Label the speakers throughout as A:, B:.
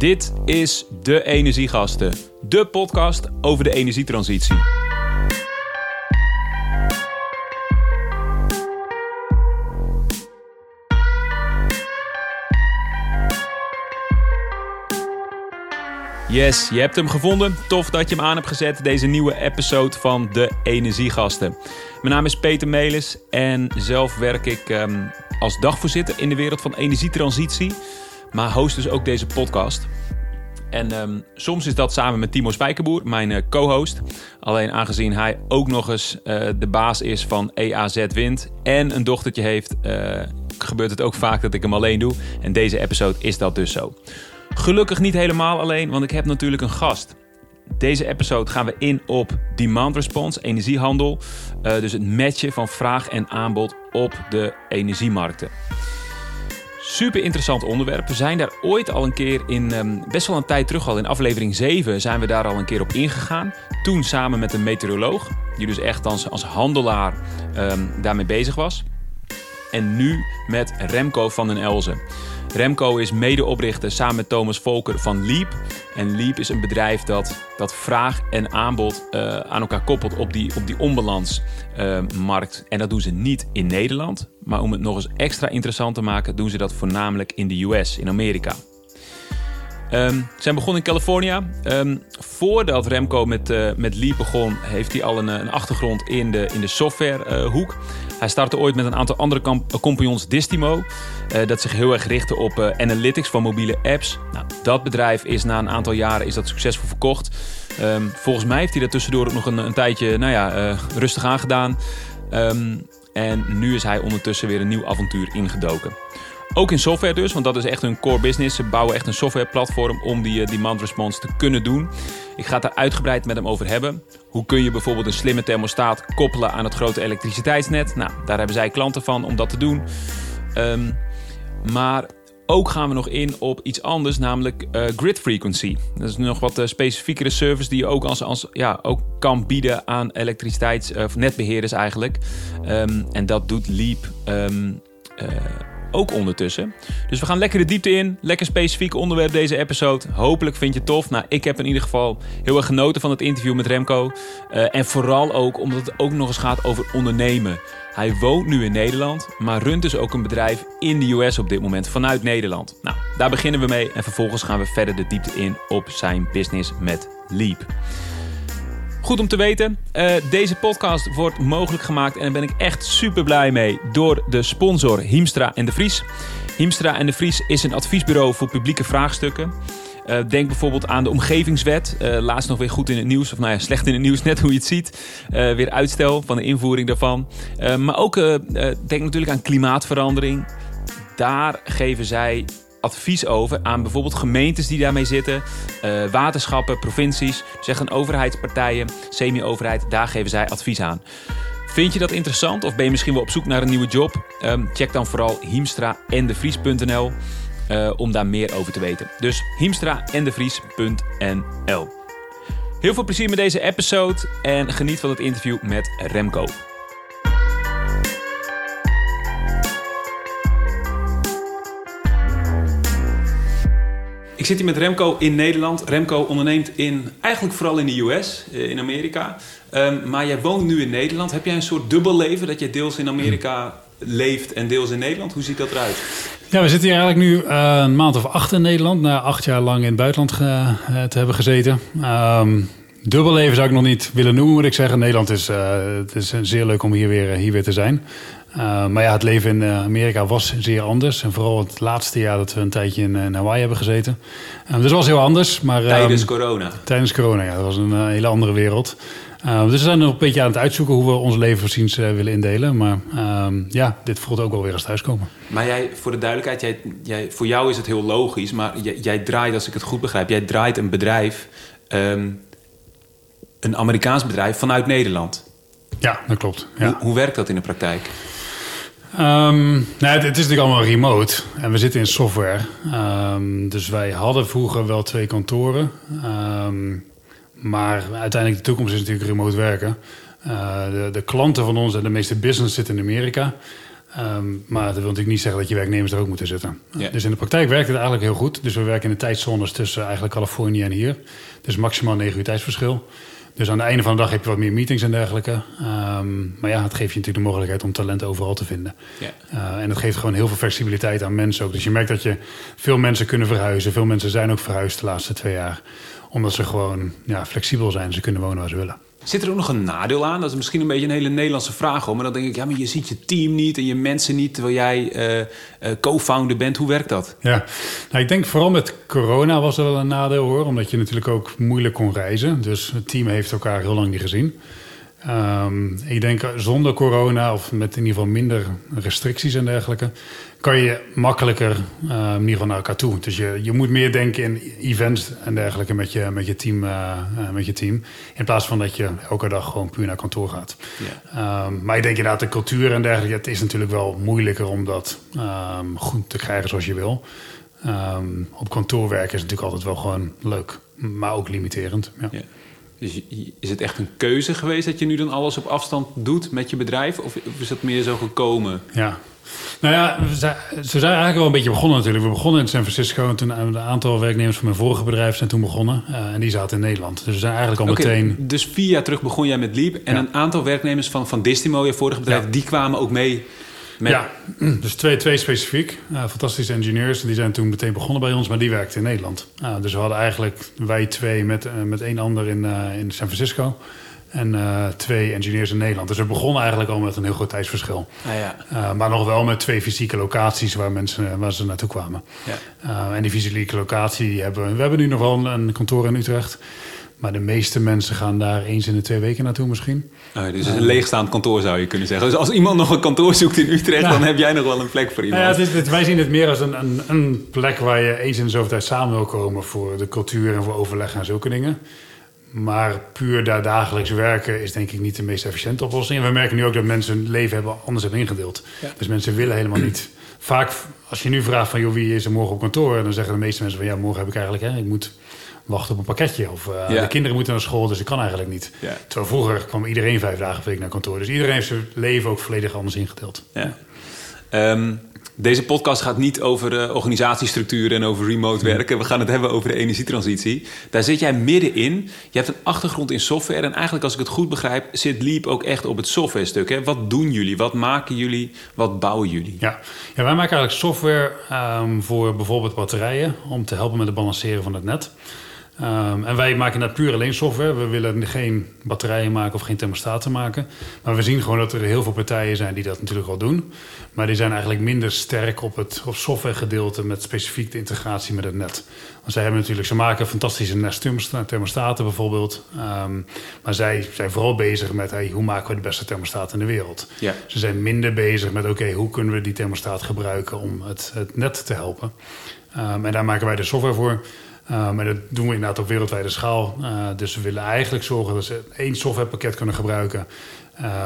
A: Dit is De Energiegasten, de podcast over de energietransitie. Yes, je hebt hem gevonden. Tof dat je hem aan hebt gezet, deze nieuwe episode van De Energiegasten. Mijn naam is Peter Melis en zelf werk ik ehm, als dagvoorzitter in de wereld van energietransitie, maar host dus ook deze podcast. En ehm, soms is dat samen met Timo Spijkerboer, mijn eh, co-host. Alleen aangezien hij ook nog eens eh, de baas is van EAZ Wind en een dochtertje heeft, eh, gebeurt het ook vaak dat ik hem alleen doe. En deze episode is dat dus zo. Gelukkig niet helemaal alleen, want ik heb natuurlijk een gast. Deze episode gaan we in op demand response, energiehandel. dus het matchen van vraag en aanbod op de energiemarkten. Super interessant onderwerp. We zijn daar ooit al een keer in, ehm, best wel een tijd terug al, in aflevering 7 zijn we daar al een keer op ingegaan. Toen samen met een meteoroloog, die dus echt als, als handelaar um, daarmee bezig was. En nu met Remco van den Elzen. Remco is medeoprichter samen met Thomas Volker van Leap. En Leap is een bedrijf dat, dat vraag en aanbod uh, aan elkaar koppelt op die, op die onbalansmarkt. Uh, en dat doen ze niet in Nederland. Maar om het nog eens extra interessant te maken, doen ze dat voornamelijk in de US, in Amerika. Um, zijn begonnen in California. Um, voordat Remco met, uh, met Leap begon, heeft hij al een, een achtergrond in de, in de softwarehoek. Hij startte ooit met een aantal andere compagnons Distimo. Uh, dat zich heel erg richtte op uh, analytics van mobiele apps. Nou, dat bedrijf is na een aantal jaren is dat succesvol verkocht. Um, volgens mij heeft hij daar tussendoor ook nog een, een tijdje nou ja, rustig aangedaan. en nu is hij ondertussen weer een nieuw avontuur ingedoken. Ook in software dus, want dat is echt hun core business. Ze bouwen echt een softwareplatform om die demand response te kunnen doen. Ik ga het daar uitgebreid met hem over hebben. Hoe kun je bijvoorbeeld een slimme thermostaat koppelen aan het grote elektriciteitsnet? Nou, daar hebben zij klanten van om dat te doen. Um, maar ook gaan we nog in op iets anders, namelijk uh, grid frequency. Dat is nog wat uh, specifiekere service die je ook, als, als, ja, ook kan bieden aan elektriciteits- of netbeheerders eigenlijk. Um, en dat doet Leap uh, ook ondertussen. Dus we gaan lekker de diepte in. Lekker specifiek onderwerp deze episode. Hopelijk vind je het tof. Nou, ik heb in ieder geval heel erg genoten van het interview met Remco. Uh, en vooral ook omdat het ook nog eens gaat over ondernemen. Hij woont nu in Nederland, maar runt dus ook een bedrijf in de US op dit moment vanuit Nederland. Nou, daar beginnen we mee en vervolgens gaan we verder de diepte in op zijn business met Leap. Goed om te weten, uh, deze podcast wordt mogelijk gemaakt en daar ben ik echt super blij mee door de sponsor Hiemstra en de Vries. Hiemstra en de Vries is een adviesbureau voor publieke vraagstukken. Uh, denk bijvoorbeeld aan de omgevingswet. Uh, laatst nog weer goed in het nieuws, of nou ja, slecht in het nieuws, net hoe je het ziet. Weer uitstel van de invoering daarvan. maar ook denk natuurlijk aan klimaatverandering. Daar geven zij advies over aan bijvoorbeeld gemeentes die daarmee zitten, uh, waterschappen, provincies, zeg een overheidspartijen, semi-overheid, daar geven zij advies aan. Vind je dat interessant of ben je misschien wel op zoek naar een nieuwe job? Um, check dan vooral hiemstra en devries.nl uh, om daar meer over te weten. Dus hiemstra en devries.nl. Heel veel plezier met deze episode en geniet van het interview met Remco. Ik zit hier met Remco in Nederland. Remco onderneemt in, eigenlijk vooral in de US, eh, in Amerika. Um, maar jij woont nu in Nederland. Heb jij een soort dubbel leven dat je deels in Amerika leeft en deels in Nederland? Hoe ziet dat eruit?
B: Ja, we zitten hier eigenlijk nu uh, een maand of acht in Nederland. Na acht jaar lang in het buitenland uh, te hebben gezeten. Um, dubbelleven zou ik nog niet willen noemen, moet ik zeggen. Nederland is, uh, het is zeer leuk om hier weer, hier weer te zijn. Uh, maar ja, het leven in Amerika was zeer anders. En vooral het laatste jaar dat we een tijdje in, in Hawaii hebben gezeten. Uh, dus het was heel anders. Maar,
A: tijdens um, corona?
B: Tijdens corona, ja. Dat was een hele andere wereld. Dus we zijn nog een beetje aan het uitzoeken hoe we ons leven voorziens uh, willen indelen. Maar uh, ja, dit voelt ook wel weer als thuiskomen.
A: Maar jij, voor de duidelijkheid, jij, jij, voor jou is het heel logisch. Maar jij, jij, draait, als ik het goed begrijp, jij draait een bedrijf, um, een Amerikaans bedrijf vanuit Nederland.
B: Ja, dat klopt. Ja.
A: Hoe, hoe werkt dat in de praktijk?
B: Um, nou, het, het, is natuurlijk allemaal remote en we zitten in software. Um, dus wij hadden vroeger wel twee kantoren. Um, maar uiteindelijk de toekomst is natuurlijk remote werken. Uh, de, de, klanten van ons en de meeste business zitten in Amerika. Ehm, maar dat wil natuurlijk niet zeggen dat je werknemers er ook moeten zitten. Dus in de praktijk werkt het eigenlijk heel goed. Dus we werken in de tijdzones tussen eigenlijk Californië en hier. Dus maximaal 9 uur tijdsverschil. Dus aan het einde van de dag heb je wat meer meetings en dergelijke. Ehm, maar ja, het geeft je natuurlijk de mogelijkheid om talent overal te vinden. Uh, en het geeft gewoon heel veel flexibiliteit aan mensen ook. Dus je merkt dat je veel mensen kunnen verhuizen. Veel mensen zijn ook verhuisd de laatste twee jaar. Omdat ze gewoon ja, flexibel zijn. Ze kunnen wonen waar ze willen.
A: Zit er ook nog een nadeel aan? Dat is misschien een beetje een hele Nederlandse vraag. Hoor. Maar dan denk ik, ja, maar je ziet je team niet en je mensen niet... terwijl jij uh, co-founder bent. Hoe werkt dat?
B: Ja, nou, ik denk vooral met corona was er wel een nadeel hoor. Omdat je natuurlijk ook moeilijk kon reizen. Dus het team heeft elkaar heel lang niet gezien. Um, ik denk zonder corona, of met in ieder geval minder restricties en dergelijke, kan je makkelijker uh, in ieder geval naar elkaar toe. Dus je, je moet meer denken in events en dergelijke met je, met, je team, uh, met je team. In plaats van dat je elke dag gewoon puur naar kantoor gaat. Ja. Um, maar ik denk inderdaad, de cultuur en dergelijke, het is natuurlijk wel moeilijker om dat um, goed te krijgen zoals je wil. op kantoor werken is natuurlijk altijd wel gewoon leuk, maar ook limiterend. Ja. ja.
A: Dus is het echt een keuze geweest dat je nu dan alles op afstand doet met je bedrijf? Of is dat meer zo gekomen?
B: Ja. Nou ja, we zijn, ze zijn eigenlijk wel een beetje begonnen natuurlijk. We begonnen in San Francisco en toen een aantal werknemers van mijn vorige bedrijf zijn toen begonnen. Uh, en die zaten in Nederland. Dus we zijn eigenlijk al okay, meteen...
A: Dus vier jaar terug begon jij met Leap. En een aantal werknemers van, van Distimo, je vorige bedrijf, ja. die kwamen ook mee
B: ja, dus twee, twee specifiek. Uh, fantastische engineers. Die zijn toen meteen begonnen bij ons, maar die werkten in Nederland. Uh, dus we hadden eigenlijk wij twee met, uh, met één ander in, in San Francisco. En twee engineers in Nederland. Dus we begonnen eigenlijk al met een heel groot tijdsverschil. Ah, ja. maar nog wel met twee fysieke locaties waar mensen waar ze naartoe kwamen. Ja. en die fysieke locatie die hebben we. We hebben nu nog wel een kantoor in Utrecht. Maar de meeste mensen gaan daar eens in de twee weken naartoe misschien.
A: Oh, dus een leegstaand kantoor zou je kunnen zeggen. Dus als iemand nog een kantoor zoekt in Utrecht, dan heb jij nog wel een plek voor iemand.
B: Nou ja, het is, wij zien het meer als een, een, een, plek waar je eens in de zoveel tijd samen wil komen voor de cultuur en voor overleg en zulke dingen. Maar puur daar dagelijks werken is denk ik niet de meest efficiënte oplossing. En we merken nu ook dat mensen hun leven hebben, anders hebben inggedeeld. Dus mensen willen helemaal niet. Vaak, als je nu vraagt van joh, wie is er morgen op kantoor? Dan zeggen de meeste mensen van ja, morgen heb ik eigenlijk, hè, ik moet wachten op een pakketje. Of uh, de kinderen moeten naar school, dus ik kan eigenlijk niet. Ja. Terwijl vroeger kwam iedereen vijf dagen per week naar kantoor. Dus iedereen heeft zijn leven ook volledig anders ingedeeld.
A: Ja. Um, deze podcast gaat niet over uh, organisatiestructuren en over remote werken. We gaan het hebben over de energietransitie. Daar zit jij middenin. Je hebt een achtergrond in software. En eigenlijk, als ik het goed begrijp, zit Leap ook echt op het software stuk. Hè? Wat doen jullie? Wat maken jullie? Wat bouwen jullie?
B: Ja, ja wij maken eigenlijk software um, voor bijvoorbeeld batterijen. Om te helpen met het balanceren van het net. Um, en wij maken dat puur alleen software. We willen geen batterijen maken of geen thermostaten maken. Maar we zien gewoon dat er heel veel partijen zijn die dat natuurlijk al doen. Maar die zijn eigenlijk minder sterk op het op softwaregedeelte met specifiek de integratie met het net. Want zij hebben natuurlijk, ze maken fantastische Nest thermostaten bijvoorbeeld. Um, maar zij zijn vooral bezig met hey, hoe maken we de beste thermostaat in de wereld. Ja. Ze zijn minder bezig met oké, hoe kunnen we die thermostaat gebruiken om het, het net te helpen. Um, en daar maken wij de software voor. Maar dat doen we inderdaad op wereldwijde schaal. Uh, dus we willen eigenlijk zorgen dat ze één softwarepakket kunnen gebruiken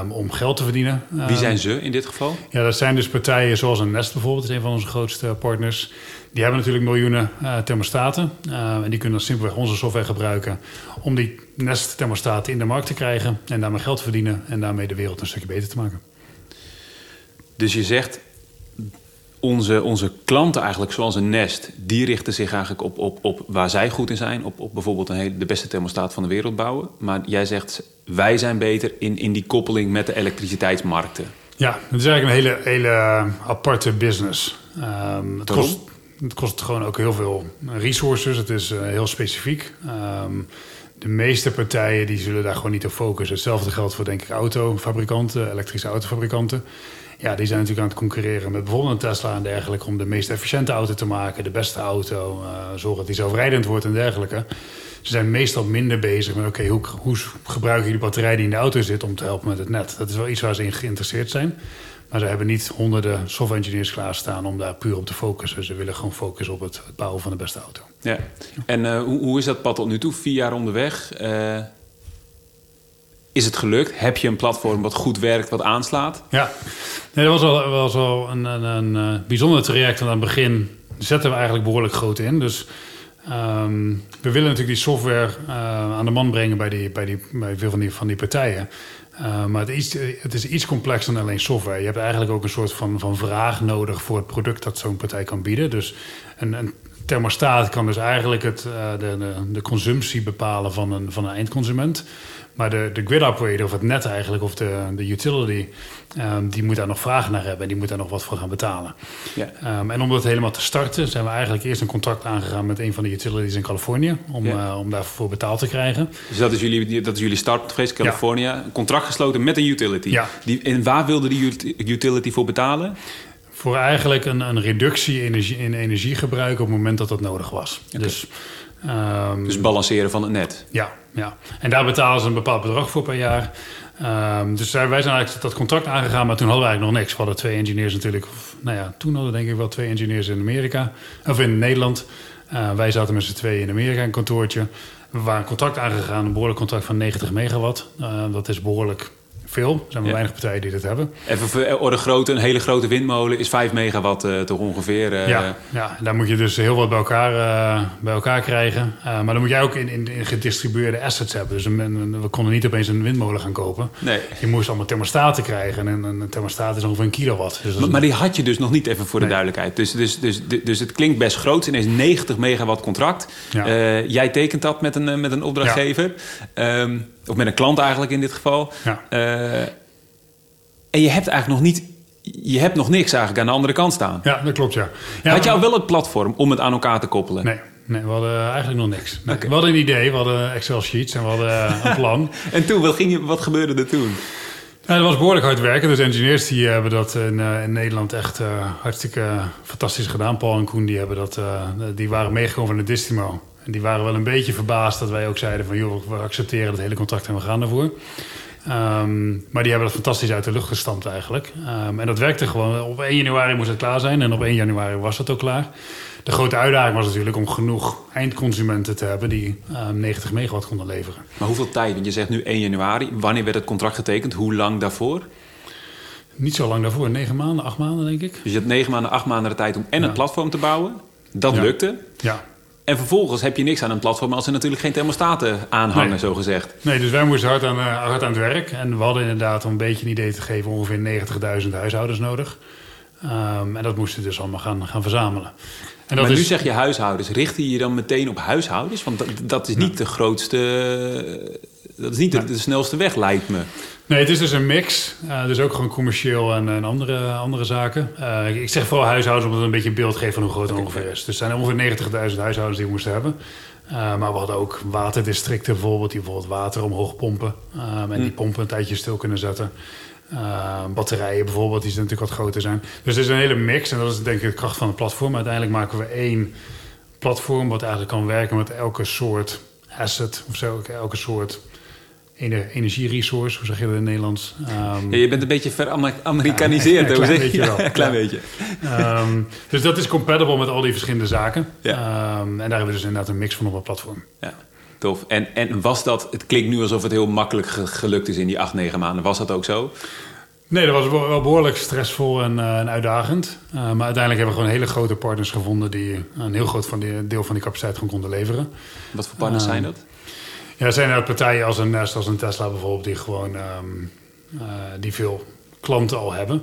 B: um, om geld te verdienen.
A: Wie ehm, zijn ze in dit geval?
B: Ja, dat zijn dus partijen zoals een Nest bijvoorbeeld, is een van onze grootste partners. Die hebben natuurlijk miljoenen uh, thermostaten. en die kunnen dan simpelweg onze software gebruiken om die Nest thermostaten in de markt te krijgen en daarmee geld te verdienen en daarmee de wereld een stukje beter te maken.
A: Dus je zegt onze, onze klanten eigenlijk, zoals een Nest, die richten zich eigenlijk op, op, op waar zij goed in zijn. Op, op bijvoorbeeld een hele, de beste thermostaat van de wereld bouwen. Maar jij zegt, wij zijn beter in, in die koppeling met de elektriciteitsmarkten.
B: Ja, het is eigenlijk een hele, hele aparte business. Um, het, kost, het kost gewoon ook heel veel resources. Het is uh, heel specifiek. Um, de meeste partijen die zullen daar gewoon niet op focussen. Hetzelfde geldt voor denk ik autofabrikanten, elektrische autofabrikanten ja, die zijn natuurlijk aan het concurreren met bijvoorbeeld een Tesla en dergelijke... om de meest efficiënte auto te maken, de beste auto... Uh, zorgen dat die zelfrijdend wordt en dergelijke. Ze zijn meestal minder bezig met... oké, hoe, hoe gebruik je die batterij die in de auto zit om te helpen met het net? Dat is wel iets waar ze in geïnteresseerd zijn. Maar ze hebben niet honderden software engineers klaarstaan om daar puur op te focussen. Ze willen gewoon focussen op het, bouwen van de beste auto.
A: Ja. En uh, hoe, hoe, is dat pad tot nu toe? Vier jaar onderweg. Uh, is het gelukt? Heb je een platform wat goed werkt, wat aanslaat?
B: Ja, nee, dat was al, was al een, een, een, eh, bijzonder traject. aan het begin zetten we eigenlijk behoorlijk groot in. Dus Ehm, we willen natuurlijk die software uh, aan de man brengen bij, die, bij, die, bij veel van die, van die partijen. Uh, maar het is, het is iets complexer dan alleen software. Je hebt eigenlijk ook een soort van, van vraag nodig voor het product dat zo'n partij kan bieden. Dus een, een thermostaat kan dus eigenlijk het, de, de, de, consumptie bepalen van een, van een eindconsument. Maar de, de grid operator of het net eigenlijk, of de, de utility, um, die moet daar nog vragen naar hebben en die moet daar nog wat voor gaan betalen. Ja. Um, en om dat helemaal te starten, zijn we eigenlijk eerst een contract aangegaan met een van de utilities in Californië, om, ja. uh, om daarvoor betaald te krijgen.
A: Dus dat is jullie, dat is jullie startprijs, Californië. Een contract gesloten met een utility.
B: Ja.
A: Die, en waar wilde die utility voor betalen?
B: Voor eigenlijk een, een reductie in, energie, in energiegebruik op het moment dat dat nodig was. Okay. Dus,
A: um, dus balanceren van het net.
B: Ja, ja. En daar betalen ze een bepaald bedrag voor per jaar. Um, dus wij zijn eigenlijk dat contract aangegaan, maar toen hadden we eigenlijk nog niks. We hadden twee engineers natuurlijk. Of, nou ja, toen hadden we denk ik wel twee engineers in Amerika. Of in Nederland. Uh, wij zaten met z'n tweeën in Amerika in een kantoortje. We waren een contract aangegaan, een behoorlijk contract van 90 megawatt. Uh, dat is behoorlijk veel. Er zijn maar ja. weinig partijen die dit hebben.
A: Even voor orde grote, een hele grote windmolen is 5 megawatt uh, toch ongeveer. Uh,
B: ja, ja, daar moet je dus heel wat bij elkaar, uh, bij elkaar krijgen. maar dan moet jij ook in, in, in gedistribueerde assets hebben. Dus een, een, we konden niet opeens een windmolen gaan kopen.
A: Nee.
B: Je moest allemaal thermostaten krijgen. En een, een thermostaat is ongeveer een kilowatt.
A: Dus maar, maar, die had je dus nog niet even voor de duidelijkheid. Dus, dus, dus, dus het klinkt best groot. Ineens 90 megawatt contract. Ja. jij tekent dat met een, met een opdrachtgever. Ja. Um, of met een klant eigenlijk in dit geval.
B: Ja.
A: Uh, en je hebt eigenlijk nog niet... Je hebt nog niks eigenlijk aan de andere kant staan.
B: Ja, dat klopt, ja. ja
A: Had jou wel het platform om het aan elkaar te koppelen?
B: Nee, nee we hadden eigenlijk nog niks. Nee. Okay. We hadden een idee, we hadden Excel-sheets en we hadden een plan.
A: en toen, wat, ging je, wat gebeurde er toen?
B: Nou, dat was behoorlijk hard werken. Dus engineers die hebben dat in, in Nederland echt uh, hartstikke fantastisch gedaan. Paul en Koen die hebben dat, uh, die waren meegekomen van de Distimo. En die waren wel een beetje verbaasd dat wij ook zeiden van... joh, we accepteren het hele contract en we gaan ervoor. Um, maar die hebben dat fantastisch uit de lucht gestampt eigenlijk. Um, en dat werkte gewoon. Op 1 januari moest het klaar zijn en op 1 januari was het ook klaar. De grote uitdaging was natuurlijk om genoeg eindconsumenten te hebben... die um, 90 megawatt konden leveren.
A: Maar hoeveel tijd? Want je zegt nu 1 januari. Wanneer werd het contract getekend? Hoe lang daarvoor?
B: Niet zo lang daarvoor. 9 maanden, 8 maanden denk ik.
A: Dus je hebt 9 maanden, 8 maanden de tijd om en ja. het platform te bouwen. Dat
B: ja.
A: lukte.
B: Ja.
A: En vervolgens heb je niks aan een platform als er natuurlijk geen thermostaten aanhangen,
B: nee.
A: zo gezegd.
B: Nee, dus wij moesten hard aan, uh, hard aan het werk. En we hadden inderdaad, om een beetje een idee te geven, ongeveer 90.000 huishoudens nodig. Um, en dat moesten we dus allemaal gaan, gaan verzamelen.
A: En dat maar is... nu zeg je huishoudens. Richt je je dan meteen op huishoudens? Want dat, dat is niet ja. de grootste... Dat is niet de, de snelste weg, lijkt me.
B: Nee, het is dus een mix. Uh, dus ook gewoon commercieel en, en andere, andere zaken. Uh, ik zeg vooral huishoudens omdat het een beetje een beeld geeft van hoe groot het ongeveer is. Dus er zijn ongeveer 90.000 huishoudens die we moesten hebben. Uh, maar we hadden ook waterdistricten bijvoorbeeld, die bijvoorbeeld water omhoog pompen. en mm. die pompen een tijdje stil kunnen zetten. batterijen bijvoorbeeld, die natuurlijk wat groter zijn. Dus het is een hele mix en dat is denk ik de kracht van het platform. Uiteindelijk maken we één platform wat eigenlijk kan werken met elke soort asset of zo, elke soort energieresource, hoe zeg je dat in het Nederlands?
A: Um, ja, je bent een beetje veramerikaniseerd, ja,
B: een klein beetje wel.
A: een klein beetje.
B: Um, dus dat is compatible met al die verschillende zaken. Ja. Um, en daar hebben we dus inderdaad een mix van op het platform.
A: Ja, tof. En, en was dat, het klinkt nu alsof het heel makkelijk gelukt is in die acht, negen maanden. Was dat ook zo?
B: Nee, dat was wel behoorlijk stressvol en, uh, en uitdagend. Uh, maar uiteindelijk hebben we gewoon hele grote partners gevonden... die een heel groot van die, deel van die capaciteit gewoon konden leveren.
A: Wat voor partners zijn dat?
B: Ja, er zijn er partijen als een Nest, als een Tesla bijvoorbeeld, die gewoon um, uh, die veel klanten al hebben.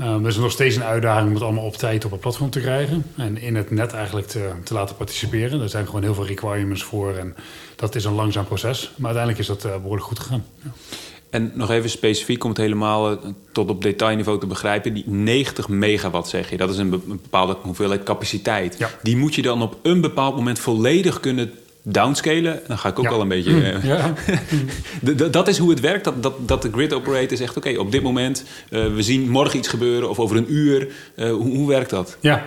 B: Um, is nog steeds een uitdaging om het allemaal op tijd op het platform te krijgen. En in het net eigenlijk te, te laten participeren. Er zijn gewoon heel veel requirements voor. En dat is een langzaam proces. Maar uiteindelijk is dat uh, behoorlijk goed gegaan. Ja.
A: En nog even specifiek om het helemaal tot op detailniveau te begrijpen. Die 90 megawatt zeg je, dat is een bepaalde hoeveelheid capaciteit.
B: Ja.
A: Die moet je dan op een bepaald moment volledig kunnen downscalen, dan ga ik ook ja. al een beetje. Uh,
B: ja.
A: dat is hoe het werkt. Dat, dat, dat de grid operator zegt: oké, okay, op dit moment, uh, we zien morgen iets gebeuren of over een uur. Uh, hoe, hoe, werkt dat?
B: Ja.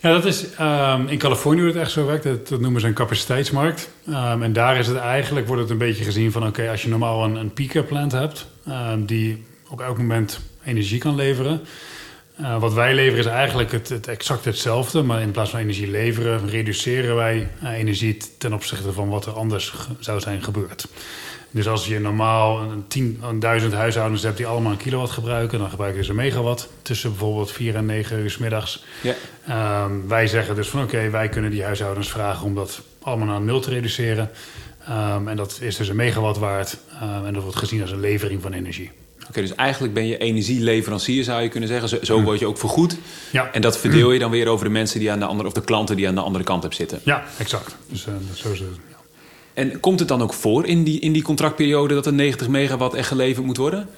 B: Ja, dat is um, in Californië hoe het echt zo werkt. Dat, dat noemen ze een capaciteitsmarkt. Um, en daar is het eigenlijk, wordt het een beetje gezien van... oké, okay, als je normaal een, een peaker plant hebt... Um, die op elk moment energie kan leveren... Uh, wat wij leveren is eigenlijk het, het, exact hetzelfde, maar in plaats van energie leveren, reduceren wij uh, energie ten opzichte van wat er anders zou zijn gebeurd. Dus als je normaal een, 10, een duizend huishoudens hebt die allemaal een kilowatt gebruiken, dan gebruiken ze een megawatt tussen bijvoorbeeld 4 en 9 uur s middags. Ja. Um, wij zeggen dus van oké, okay, wij kunnen die huishoudens vragen om dat allemaal naar nul te reduceren. Um, en dat is dus een megawatt waard um, en dat wordt gezien als een levering van energie.
A: Oké, dus eigenlijk ben je energieleverancier, zou je kunnen zeggen. Zo, zo word je ook vergoed. Ja. En dat verdeel je dan weer over de mensen die aan de andere, of de klanten die aan de andere kant hebben zitten.
B: Ja, exact. Dus uh, zo is het. Ja.
A: En komt het dan ook voor in die, in die contractperiode dat er 90 megawatt echt geleverd moet worden?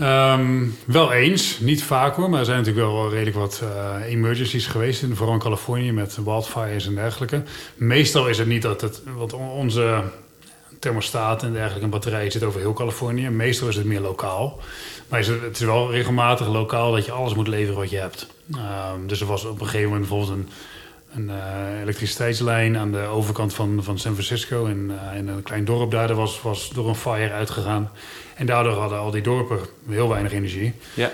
B: Um, wel eens, niet vaak hoor, maar er zijn natuurlijk wel redelijk wat uh, emergencies geweest, in, vooral in Californië met wildfires en dergelijke. Meestal is het niet dat het, want onze thermostaat en dergelijke en batterijen zitten over heel Californië. Meestal is het meer lokaal. Maar is het, is wel regelmatig lokaal dat je alles moet leveren wat je hebt. Um, dus er was op een gegeven moment bijvoorbeeld een een uh, elektriciteitslijn aan de overkant van, van San Francisco. En uh, in een klein dorp daar was, was door een fire uitgegaan. En daardoor hadden al die dorpen heel weinig energie. Ja.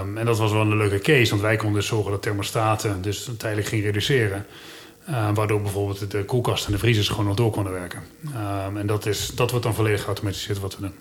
B: Um, en dat was wel een leuke case, want wij konden dus zorgen dat thermostaten dus tijdelijk gingen reduceren. Uh, waardoor bijvoorbeeld de koelkast en de vriezers gewoon nog door konden werken. Um, en dat, is, dat wordt dan volledig geautomatiseerd wat we doen.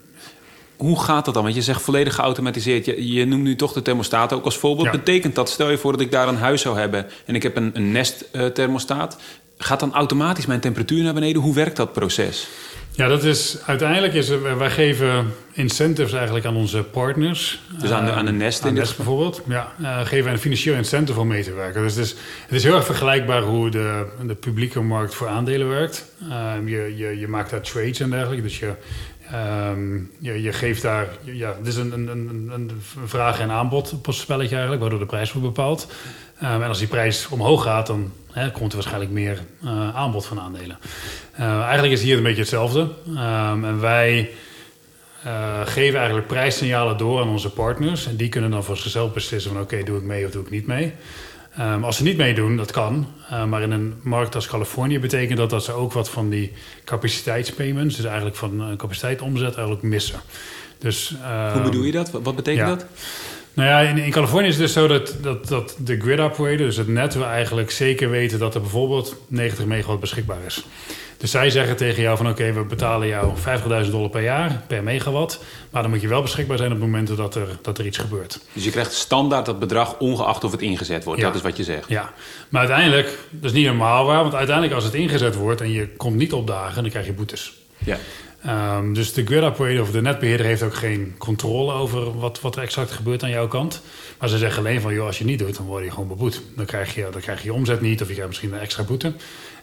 A: Hoe gaat dat dan? Want je zegt volledig geautomatiseerd. Je, je noemt nu toch de thermostaat ook als voorbeeld. Betekent dat, stel je voor dat ik daar een huis zou hebben... en ik heb een, een Nest-thermostaat... gaat dan automatisch mijn temperatuur naar beneden? Hoe werkt dat proces?
B: Ja, dat is uiteindelijk is wij geven incentives eigenlijk aan onze partners.
A: Dus aan de, aan de Nest
B: in Nest bijvoorbeeld. Ja, uh, geven wij een financieel incentive om mee te werken. Dus het is, het is heel erg vergelijkbaar hoe de, de publieke markt voor aandelen werkt. Uh, je, je, je maakt daar trades en dergelijke. Dus je, Um, je, geeft daar, ja, het is een, een, een, vraag- en aanbod spelletje eigenlijk, waardoor de prijs wordt bepaald. Um, en als die prijs omhoog gaat, dan hè, komt er waarschijnlijk meer uh, aanbod van aandelen. Uh, eigenlijk is hier een beetje hetzelfde. En wij uh, geven eigenlijk prijssignalen door aan onze partners. En die kunnen dan voor zichzelf beslissen van oké, doe ik mee of doe ik niet mee. Um, als ze niet meedoen, dat kan. Uh, maar in een markt als Californië betekent dat dat ze ook wat van die capaciteitspayments, dus eigenlijk van uh, capaciteit omzet, eigenlijk missen. Dus,
A: Hoe bedoel je dat? Wat betekent ja. dat?
B: Nou ja, in, in, Californië is het dus zo dat, dat, dat de grid operator, dus het net, we eigenlijk zeker weten dat er bijvoorbeeld 90 megawatt beschikbaar is. Dus zij zeggen tegen jou van oké, we betalen jou 50.000 dollar per jaar per megawatt. Maar dan moet je wel beschikbaar zijn op het moment dat er, dat er iets gebeurt.
A: Dus je krijgt standaard dat bedrag ongeacht of het ingezet wordt. Ja. Dat is wat je zegt.
B: Ja, maar uiteindelijk, dat is niet normaal waar. Want uiteindelijk als het ingezet wordt en je komt niet opdagen, dan krijg je boetes. Ja. Um, dus de grid operator of de netbeheerder heeft ook geen controle over wat, wat er exact gebeurt aan jouw kant. Maar ze zeggen alleen van, joh, als je niet doet, dan word je gewoon beboet. Dan krijg je, dan krijg je omzet niet of je krijgt misschien een extra boete.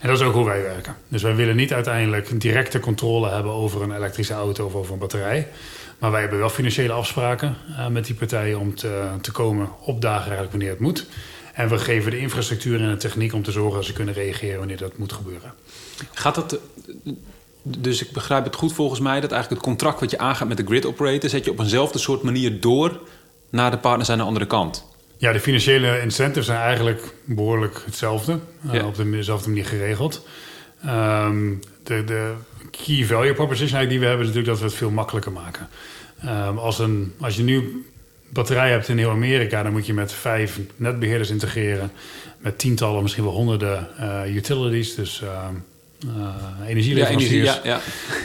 B: En dat is ook hoe wij werken. Dus wij willen niet uiteindelijk directe controle hebben over een elektrische auto of over een batterij. Maar wij hebben wel financiële afspraken uh, met die partijen om te, te komen opdagen eigenlijk wanneer het moet. En we geven de infrastructuur en de techniek om te zorgen dat ze kunnen reageren wanneer dat moet gebeuren.
A: Gaat dat dus ik begrijp het goed volgens mij dat eigenlijk het contract wat je aangaat met de grid operator, zet je op eenzelfde soort manier door naar de partners aan de andere kant.
B: Ja, de financiële incentives zijn eigenlijk behoorlijk hetzelfde, eh, op dezelfde manier geregeld. Um, de, de key value proposition die we hebben is natuurlijk dat we het veel makkelijker maken. Um, als, een, als je nu batterij hebt in heel Amerika, dan moet je met vijf netbeheerders integreren, met tientallen, misschien wel honderden uh, utilities. Dus uh, uh, energieleveranciers. Ja, energie,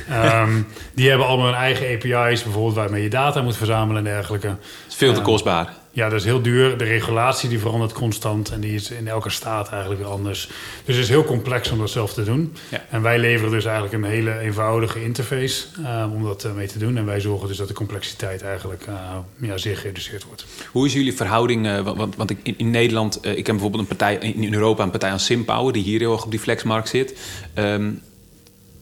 B: ja, ja. um, die hebben allemaal hun eigen API's, bijvoorbeeld waarmee je data moet verzamelen en dergelijke. Het
A: is veel te kostbaar.
B: Ja, dat is heel duur. De regulatie die verandert constant en die is in elke staat eigenlijk weer anders. Dus het is heel complex om dat zelf te doen. Ja. En wij leveren dus eigenlijk een hele eenvoudige interface uh, om dat uh, mee te doen. En wij zorgen dus dat de complexiteit eigenlijk uh, ja, zeer gereduceerd wordt.
A: Hoe is jullie verhouding? want, want ik, in, Nederland, ik ken bijvoorbeeld een partij in Europa, een partij aan Simpower, die hier heel erg op die flexmarkt zit. Um,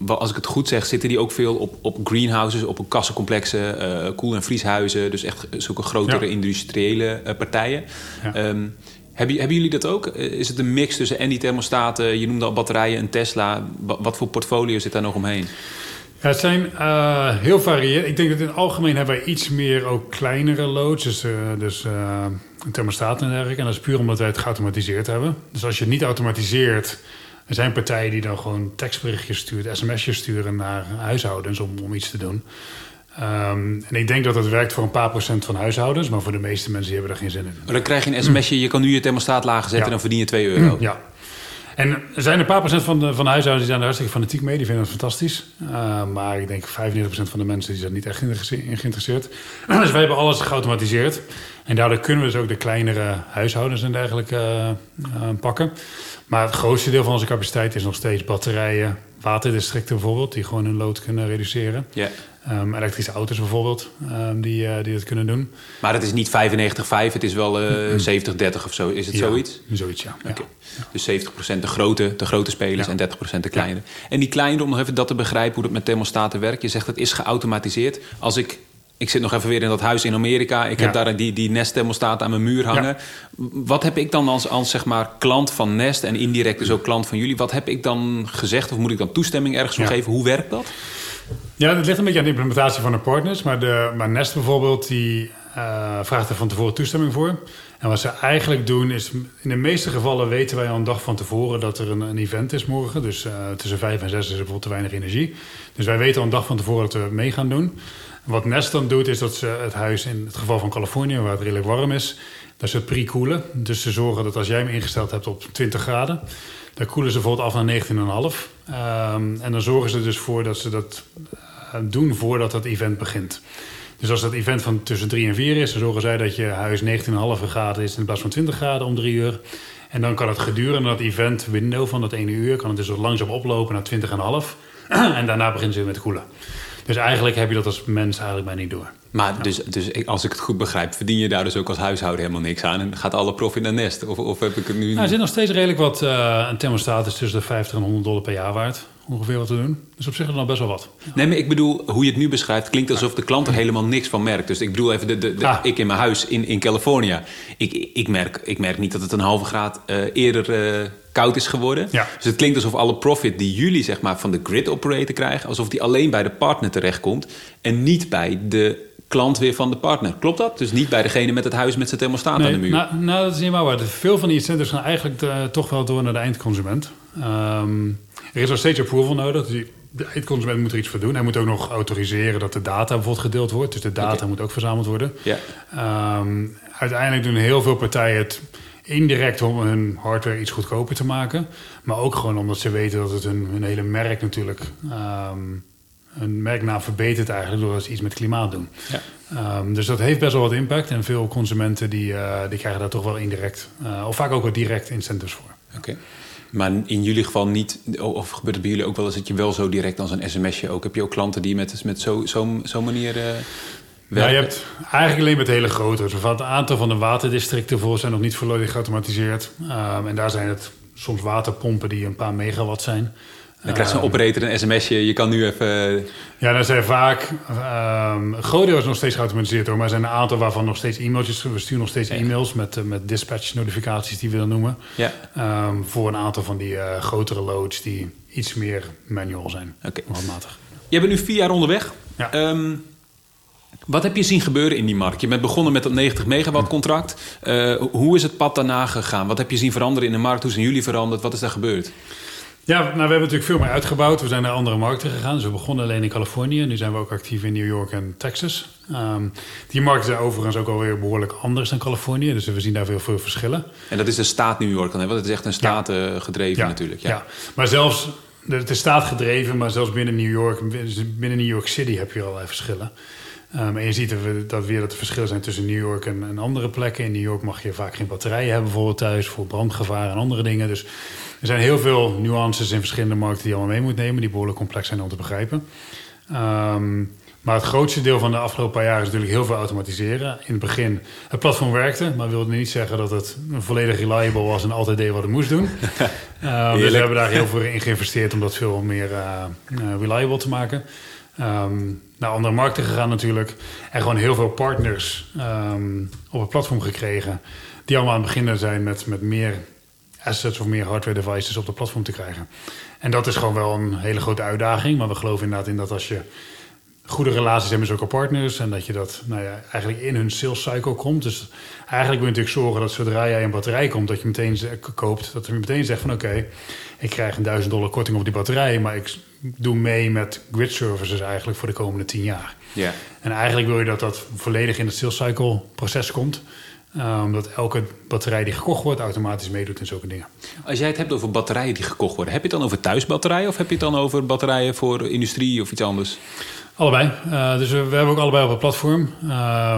A: als ik het goed zeg, zitten die ook veel op, op greenhouses, op kassencomplexen, uh, koel- en vrieshuizen. Dus echt zulke grotere industriële uh, partijen. Ja. Um, hebben, hebben, jullie dat ook? Eh, is het een mix tussen en die thermostaten? Je noemde al batterijen, een Tesla. Wat voor portfolio zit daar nog omheen?
B: Ja, het zijn uh, heel varieerd. Ik denk dat in het algemeen hebben wij iets meer ook kleinere loads. Dus, uh, dus uh, thermostaten en dergelijke. En dat is puur omdat wij het geautomatiseerd hebben. Dus als je het niet automatiseert er zijn partijen die dan gewoon tekstberichtjes sturen, sms'jes sturen naar huishoudens om, om iets te doen. Ehm, en ik denk dat het werkt voor een paar procent van huishoudens, maar voor de meeste mensen die hebben er geen zin in.
A: Maar dan krijg je een sms'je, je kan nu je thermostaat lager zetten
B: Ja.
A: en dan verdien je 2 euro.
B: Ja. En er zijn een paar procent van de, van de huishoudens die zijn er hartstikke fanatiek mee. Die vinden het fantastisch. Uh, maar ik denk 95% van de mensen die zijn niet echt in geïnteresseerd. dus wij hebben alles geautomatiseerd. En daardoor kunnen we dus ook de kleinere huishoudens en dergelijke uh, uh, pakken. Maar het grootste deel van onze capaciteit is nog steeds batterijen, waterdistricten bijvoorbeeld, die gewoon hun lood kunnen reduceren.
A: Ja.
B: Um, elektrische auto's bijvoorbeeld, um, die, uh, die dat kunnen doen.
A: Maar het is niet 95-5, het is wel uh, 70-30 of zo. Is het
B: ja,
A: zoiets?
B: Zoiets, ja.
A: Okay. ja. Dus 70% de grote, de grote spelers en 30% de kleine. En die kleine, om nog even dat te begrijpen hoe dat met thermostaten werkt. Je zegt het is geautomatiseerd. Als ik ik zit nog even weer in dat huis in Amerika. Ik ja. heb daar die, die Nest thermostaat aan mijn muur hangen. Ja. Wat heb ik dan als, als zeg maar klant van Nest en indirect dus ook klant van jullie... wat heb ik dan gezegd of moet ik dan toestemming ergens voor geven? Hoe werkt dat?
B: Ja, dat ligt een beetje aan de implementatie van de partners. Maar, de, maar Nest bijvoorbeeld, die uh, vraagt er van tevoren toestemming voor. En wat ze eigenlijk doen is, in de meeste gevallen weten wij al een dag van tevoren dat er een, een event is morgen. Dus uh, tussen vijf en zes is er bijvoorbeeld te weinig energie. Dus wij weten al een dag van tevoren dat we mee gaan doen. Wat Nest dan doet, is dat ze het huis, in het geval van Californië, waar het redelijk warm is, dat ze pre-koelen. Dus ze zorgen dat als jij hem ingesteld hebt op 20 graden, dan koelen ze bijvoorbeeld af naar 19,5. Um, en dan zorgen ze dus voor dat ze dat uh, doen voordat het event begint. Dus als dat event van tussen 3 en 4 is, dan zorgen zij dat je huis 19,5 graden is in plaats van 20 graden om 3 uur. En dan kan het gedurende dat event window van dat ene uur, kan het dus langzaam oplopen naar 20,5. en daarna begint ze weer met koelen. Dus eigenlijk heb je dat als mens eigenlijk bijna niet door.
A: Maar ja. dus, dus als ik het goed begrijp, verdien je daar dus ook als huishouden helemaal niks aan en gaat alle profit naar Nest? Of, of heb ik het nu...
B: Nou, er zit nog steeds redelijk wat, uh, een thermostaat is tussen de 50 en 100 dollar per jaar waard. Ongeveer wat te doen. Dus op zich is dat nog best wel wat.
A: Nee, maar ik bedoel, hoe je het nu beschrijft, klinkt alsof de klant er helemaal niks van merkt. Dus ik bedoel even, de, de, de ah. ik in mijn huis in, in Californië. Ik, ik, merk, ik merk niet dat het een halve graad uh, eerder uh, koud is geworden.
B: Ja.
A: Dus het klinkt alsof alle profit die jullie zeg maar, van de grid operator krijgen, alsof die alleen bij de partner terechtkomt en niet bij de klant weer van de partner. Klopt dat? Dus niet bij degene met het huis met zijn thermostaat
B: nee,
A: aan de muur.
B: Nou, nou, dat is niet waar. Veel van die incentives gaan eigenlijk uh, toch wel door naar de eindconsument. Um, er is nog steeds approval nodig. Dus de eindconsument moet er iets voor doen. Hij moet ook nog autoriseren dat de data bijvoorbeeld gedeeld wordt. Dus de data okay. moet ook verzameld worden.
A: Yeah.
B: Um, uiteindelijk doen heel veel partijen het indirect om hun hardware iets goedkoper te maken. Maar ook gewoon omdat ze weten dat het hun, hun hele merk natuurlijk... Um, hun merknaam verbetert eigenlijk doordat ze iets met klimaat doen.
A: Ja.
B: Um, dus dat heeft best wel wat impact. En veel consumenten die, uh, die krijgen daar toch wel indirect... Uh, of vaak ook wel direct incentives voor.
A: Oké. Okay. Maar in jullie geval niet, of gebeurt het bij jullie ook wel eens dat je wel zo direct als een sms'je ook... heb je ook klanten die met, met zo'n zo, zo manier... Uh,
B: ja, je hebt eigenlijk alleen met hele grote. Dus het aantal van de waterdistricten voor zijn nog niet volledig geautomatiseerd. Um, en daar zijn het soms waterpompen die een paar megawatt zijn.
A: Dan krijgt zo'n operator een sms'je, je kan nu even...
B: Ja, dat zijn vaak... Um, groot deel is nog steeds geautomatiseerd hoor. Maar er zijn een aantal waarvan nog steeds e-mailtjes... We sturen nog steeds e-mails met, uh, met dispatch notificaties die we dan noemen.
A: Ja.
B: Um, voor een aantal van die uh, grotere loads die iets meer manual zijn.
A: Oké.
B: Okay. Matig.
A: Je bent nu vier jaar onderweg.
B: Ja.
A: Um, wat heb je zien gebeuren in die markt? Je bent begonnen met dat 90 megawatt contract. Uh, hoe is het pad daarna gegaan? Wat heb je zien veranderen in de markt? Hoe zijn jullie veranderd? Wat is daar gebeurd?
B: Ja, nou, we hebben natuurlijk veel meer uitgebouwd. We zijn naar andere markten gegaan. Dus we begonnen alleen in Californië. Nu zijn we ook actief in New York en Texas. Um, die markten zijn overigens ook alweer behoorlijk anders dan Californië. Dus we zien daar veel, veel verschillen.
A: En dat is de staat New York dan, hè? Want het is echt een staat ja. gedreven
B: ja.
A: natuurlijk.
B: Ja. ja, maar zelfs... Het is staatgedreven, maar zelfs binnen New York, binnen New York City heb je allerlei verschillen. Um, en je ziet dat, we, dat weer dat er verschillen zijn tussen New York en, en, andere plekken. In New York mag je vaak geen batterijen hebben bijvoorbeeld thuis voor brandgevaar en andere dingen. Dus er zijn heel veel nuances in verschillende markten die je allemaal mee moet nemen, die behoorlijk complex zijn om te begrijpen. Um, maar het grootste deel van de afgelopen paar jaar is natuurlijk heel veel automatiseren. In het begin, het platform werkte, maar wilde niet zeggen dat het volledig reliable was en altijd deed wat het moest doen. uh, dus we hebben daar heel veel in geïnvesteerd om dat veel meer uh, uh, reliable te maken. Um, naar andere markten gegaan natuurlijk. En gewoon heel veel partners um, op het platform gekregen. Die allemaal aan het beginnen zijn met, met meer assets of meer hardware devices op het platform te krijgen. En dat is gewoon wel een hele grote uitdaging. Maar we geloven inderdaad in dat als je goede relaties hebben met zulke partners. En dat je dat nou ja, eigenlijk in hun sales cycle komt. Dus eigenlijk wil je natuurlijk zorgen dat zodra jij een batterij komt, dat je meteen koopt, dat je meteen zegt van oké, ik krijg een 1000 dollar korting op die batterij, maar ik doe mee met grid services eigenlijk voor de komende 10 jaar.
A: Ja.
B: En eigenlijk wil je dat dat volledig in het sales cycle proces komt. Uh, omdat elke batterij die gekocht wordt automatisch meedoet in zulke dingen.
A: Als jij het hebt over batterijen die gekocht worden, heb je het dan over thuisbatterijen of heb je het dan over batterijen voor industrie of iets anders?
B: Allebei. Uh, dus we, we, hebben ook allebei op het platform. Uh,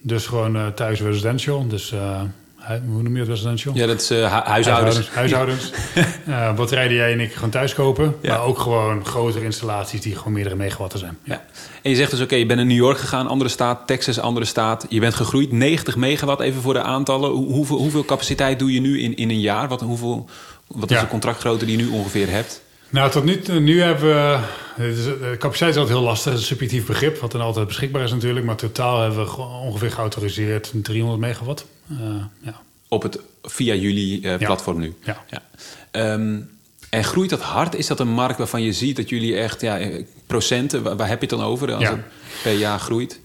B: dus gewoon uh, thuis residential. Dus hoe noem je residential?
A: Ja, dat is hu huishoudens.
B: Huishoudens. huishoudens. batterijen die jij en ik gewoon thuis kopen. Ja. Maar ook gewoon grotere installaties die gewoon meerdere megawatten zijn.
A: Ja. ja. En je zegt dus, oké, je bent naar New York gegaan, andere staat, Texas, andere staat. Je bent gegroeid, 90 megawatt even voor de aantallen. hoeveel, hoeveel capaciteit doe je nu in, in een jaar? Wat, hoeveel, wat is ja. de contractgrootte die je nu ongeveer hebt?
B: Nou, tot nu, nu hebben we. De capaciteit is altijd heel lastig. Het is een subjectief begrip, wat dan altijd beschikbaar is natuurlijk. Maar totaal hebben we ongeveer geautoriseerd 300 megawatt. Uh, ja.
A: Op het via jullie uh, platform
B: ja.
A: nu.
B: Ja.
A: ja. Um, en groeit dat hard? Is dat een markt waarvan je ziet dat jullie echt ja, procenten, waar, waar heb je het dan over als het per jaar groeit?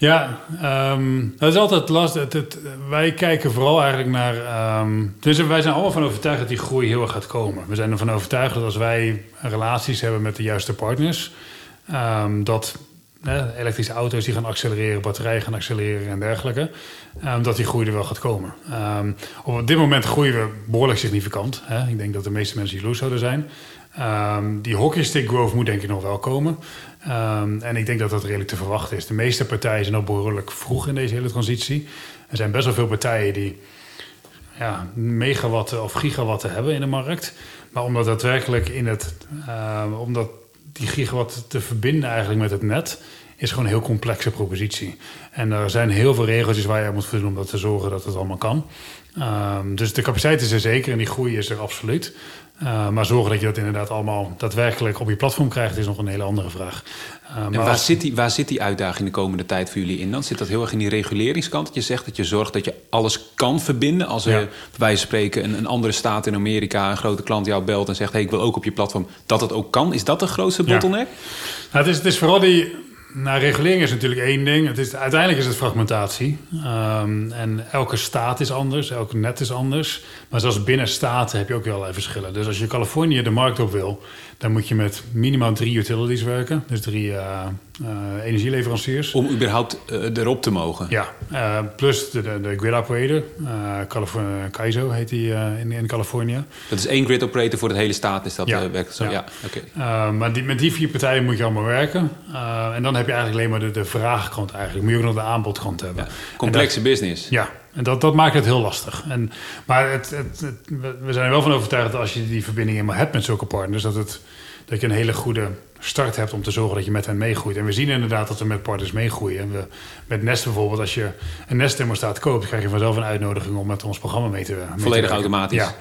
B: Ja, ehm, dat is altijd lastig. Het, wij kijken vooral eigenlijk naar... ehm dus wij zijn allemaal van overtuigd dat die groei heel erg gaat komen. We zijn ervan overtuigd dat als wij relaties hebben met de juiste partners... ehm, dat elektrische auto's die gaan accelereren, batterijen gaan accelereren en dergelijke... dat die groei er wel gaat komen. Op dit moment groeien we behoorlijk significant. Hè? Ik denk dat de meeste mensen jaloers zouden zijn. Ehm, die hockeystick growth moet denk ik nog wel komen. Ehm, en ik denk dat dat redelijk te verwachten is. De meeste partijen zijn al behoorlijk vroeg in deze hele transitie. Er zijn best wel veel partijen die ja, megawatten of gigawatten hebben in de markt. Maar om dat daadwerkelijk in het, dat die gigawatt te verbinden eigenlijk met het net, is gewoon een heel complexe propositie. En er zijn heel veel regeltjes waar je aan moet voldoen om dat te zorgen dat het allemaal kan. Dus de capaciteit is er zeker en die groei is er absoluut. Uh, maar zorgen dat je dat inderdaad allemaal daadwerkelijk op je platform krijgt, is nog een hele andere vraag. Uh,
A: En
B: maar
A: waar,
B: als-
A: zit die, waar zit die uitdaging de komende tijd voor jullie in dan? Zit dat heel erg in die reguleringskant? Dat je zegt dat je zorgt dat je alles kan verbinden. Als er
B: Ja.
A: bij wijze van spreken een, een andere staat in Amerika... een grote klant jou belt en zegt... Hey, ik wil ook op je platform, dat het ook kan. Is dat de grootste
B: Ja.
A: bottleneck?
B: Nou, het, is, het is vooral die. Nou, regulering is natuurlijk één ding. Het is, uiteindelijk is het fragmentatie. Ehm, en elke staat is anders, elke net is anders. Maar zelfs binnen staten heb je ook wel allerlei verschillen. Dus als je Californië de markt op wil, dan moet je met minimaal drie utilities werken. Dus drie eh, eh, energieleveranciers.
A: Om überhaupt eh, erop te mogen.
B: Ja, plus de, de, de grid operator. Kaizo heet die in, in Californië.
A: Dat is één grid operator voor de hele staat. Is dat
B: Ja.
A: werkt zo? Ja,
B: Ja.
A: oké.
B: Maar die, met die vier partijen moet je allemaal werken. En dan heb je eigenlijk alleen maar de, de vraagkant eigenlijk. Moet je ook nog de aanbodkant hebben.
A: Ja. Complexe business.
B: Ja, en dat, dat maakt het heel lastig. En, maar het, het, het- we- zijn er wel van overtuigd dat als je die verbinding eenmaal hebt met zulke partners... Dat, het, dat je een hele goede start hebt om te zorgen dat je met hen meegroeit. En we zien inderdaad dat we met partners meegroeien. En we, met Nest bijvoorbeeld, als je een Nest-thermostaat koopt... krijg je vanzelf een uitnodiging om met ons programma mee te, te
A: Volledig
B: werken.
A: automatisch.
B: Ja.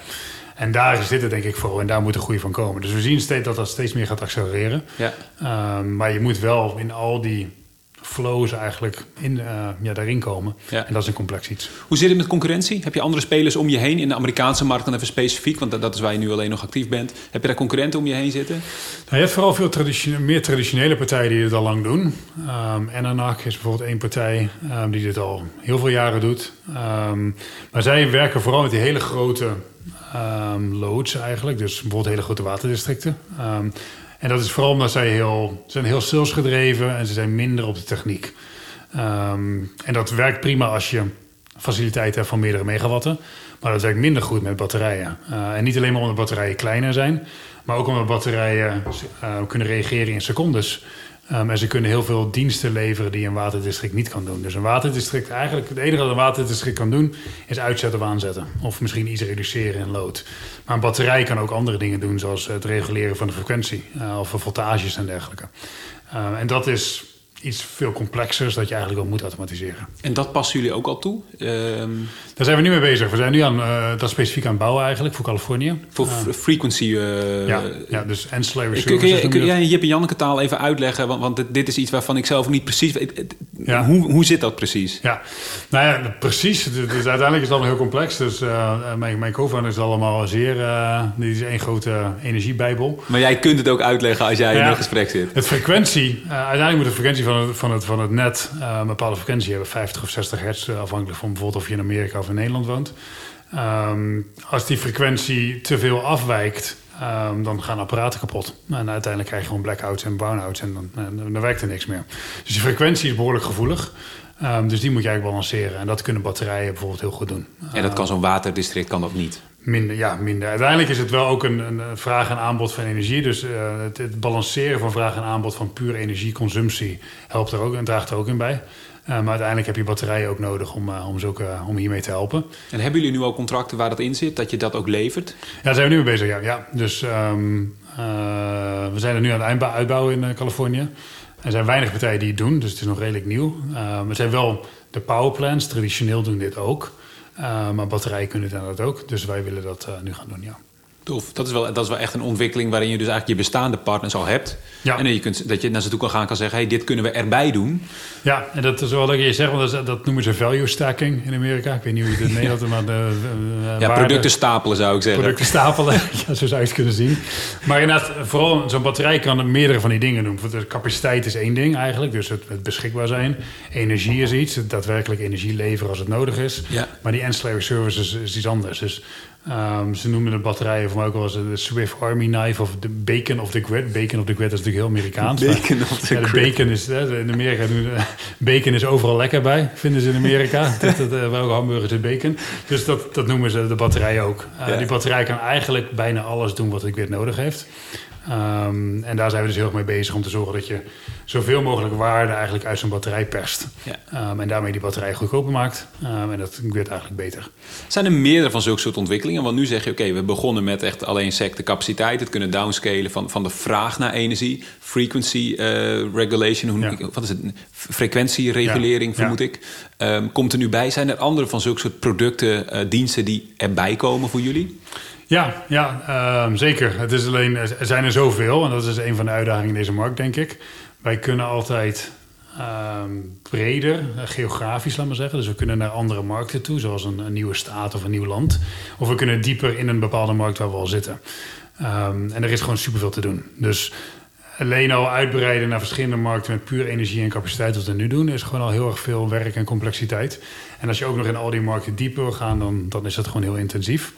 B: En daar zit het denk ik voor. En daar moet de groei van komen. Dus we zien steeds dat dat steeds meer gaat accelereren.
A: Ja.
B: Um, maar je moet wel in al die flows eigenlijk in, uh, ja, daarin komen.
A: Ja.
B: En dat is een complex iets.
A: Hoe zit het met concurrentie? Heb je andere spelers om je heen in de Amerikaanse markt dan even specifiek? Want dat, dat is waar je nu alleen nog actief bent. Heb je daar concurrenten om je heen zitten?
B: Nou, je hebt vooral veel traditione- meer traditionele partijen die dit al lang doen. Um, Enanak is bijvoorbeeld één partij um, die dit al heel veel jaren doet. Um, maar zij werken vooral met die hele grote um, loads eigenlijk. Dus bijvoorbeeld hele grote waterdistricten. Um, en dat is vooral omdat zij heel, zijn heel salesgedreven en ze zijn minder op de techniek. Um, en dat werkt prima als je faciliteiten hebt van meerdere megawatten. Maar dat werkt minder goed met batterijen. Uh, en niet alleen maar omdat batterijen kleiner zijn, maar ook omdat batterijen uh, kunnen reageren in secondes. Um, en ze kunnen heel veel diensten leveren die een waterdistrict niet kan doen. Dus een waterdistrict, eigenlijk het enige wat een waterdistrict kan doen, is uitzetten of aanzetten. Of misschien iets reduceren in load. Maar een batterij kan ook andere dingen doen, zoals het reguleren van de frequentie uh, of voltages en dergelijke. Uh, en dat is iets veel complexers dat je eigenlijk wel moet automatiseren.
A: En dat passen jullie ook al toe? Um...
B: Daar zijn we nu mee bezig. We zijn nu aan, uh, dat specifiek aan het bouwen eigenlijk voor Californië.
A: Voor uh, frequency? Uh,
B: ja, ja, dus ancillary
A: kun,
B: services.
A: Kun je, kun jij Jip en Janneke taal even uitleggen? Want, want dit is iets waarvan ik zelf niet precies weet.
B: Ja.
A: Hoe, hoe zit dat precies?
B: Ja, nou ja, precies. Dus, uiteindelijk is het allemaal heel complex. Dus mijn, mijn co-founder is allemaal zeer... Die is één grote energiebijbel.
A: Maar jij kunt het ook uitleggen als jij ja, in een gesprek zit.
B: Het frequentie... Uiteindelijk moet de frequentie van het, van het, net... een bepaalde frequentie hebben. 50 of 60 hertz, afhankelijk van bijvoorbeeld of je in Amerika of in Nederland woont. Um, als die frequentie te veel afwijkt... Um, dan gaan apparaten kapot. En uiteindelijk krijg je gewoon blackouts en brownouts en dan, dan, dan werkt er niks meer. Dus die frequentie is behoorlijk gevoelig. Um, dus die moet je eigenlijk balanceren. En dat kunnen batterijen bijvoorbeeld heel goed doen.
A: En dat kan zo'n waterdistrict kan dat niet?
B: Minder, ja, minder. Uiteindelijk is het wel ook een, een vraag en aanbod van energie. Dus uh, het, het, balanceren van vraag en aanbod van puur energieconsumptie helpt er ook en draagt er ook in bij. Uh, maar uiteindelijk heb je batterijen ook nodig om, uh, om, zulke, om hiermee te helpen.
A: En hebben jullie nu al contracten waar dat in zit, dat je dat ook levert?
B: Ja, daar zijn we nu mee bezig. Ja. ja. Dus um, we zijn er nu aan het uitbouwen in Californië. Er zijn weinig partijen die het doen, dus het is nog redelijk nieuw. er zijn wel de powerplants, traditioneel doen dit ook. Maar batterijen kunnen dat ook. Dus wij willen dat nu gaan doen, ja.
A: Tof. Dat is, wel, dat is wel echt een ontwikkeling waarin je dus eigenlijk je bestaande partners al hebt. Ja. En dat je, kunt, dat je naar ze toe kan gaan kan zeggen... hey, dit kunnen we erbij doen.
B: Ja, en dat is wel leuk je zegt, want dat, dat noemen ze value stacking in Amerika. Ik weet niet hoe je het in Nederland... Maar de,
A: ja, waarde, producten stapelen zou ik zeggen.
B: Producten stapelen, ja, zo zou je het kunnen zien. Maar inderdaad, vooral zo'n batterij kan meerdere van die dingen doen. De capaciteit is één ding eigenlijk, dus het, het beschikbaar zijn. Energie is iets, daadwerkelijk energie leveren als het nodig is. Ja. Maar die ancillary services is iets anders. Dus Um, ze noemen de batterijen voor mij ook wel eens de Swift Army Knife of de Bacon of the Grid. Bacon of the Grid is natuurlijk heel Amerikaans.
A: Bacon of the
B: ja, de Bacon is, in Amerika doen, bacon is overal lekker bij, vinden ze in Amerika. dat, dat, uh, welke hamburgers is bacon. Dus dat, dat noemen ze de batterij ook. Uh, ja. Die batterij kan eigenlijk bijna alles doen wat de grid nodig heeft. Um, en daar zijn we dus heel erg mee bezig om te zorgen dat je zoveel mogelijk waarde eigenlijk uit zo'n batterij perst. Ja. Um, en daarmee die batterij goedkoper maakt. Um, en dat wordt eigenlijk beter.
A: Zijn er meerdere van zulke soort ontwikkelingen? Want nu zeg je, oké, we begonnen met echt alleen secte capaciteit. Het kunnen downscalen van, van de vraag naar energie. Frequency uh, regulation, hoe, ja. wat is het? Frequentieregulering, vermoed ik. komt er nu bij? Zijn er andere van zulke soort producten, uh, diensten die erbij komen voor jullie?
B: Ja, ja um, zeker. Het is alleen, er zijn er zoveel en dat is een van de uitdagingen in deze markt, denk ik. Wij kunnen altijd um, breder, uh, geografisch, laat maar zeggen. Dus we kunnen naar andere markten toe, zoals een, nieuwe staat of een nieuw land. Of we kunnen dieper in een bepaalde markt waar we al zitten. Um, en er is gewoon superveel te doen. Dus alleen al uitbreiden naar verschillende markten met puur energie en capaciteit, wat we nu doen, is gewoon al heel erg veel werk en complexiteit. En als je ook nog in al die markten dieper wil gaan, dan, dan is dat gewoon heel intensief.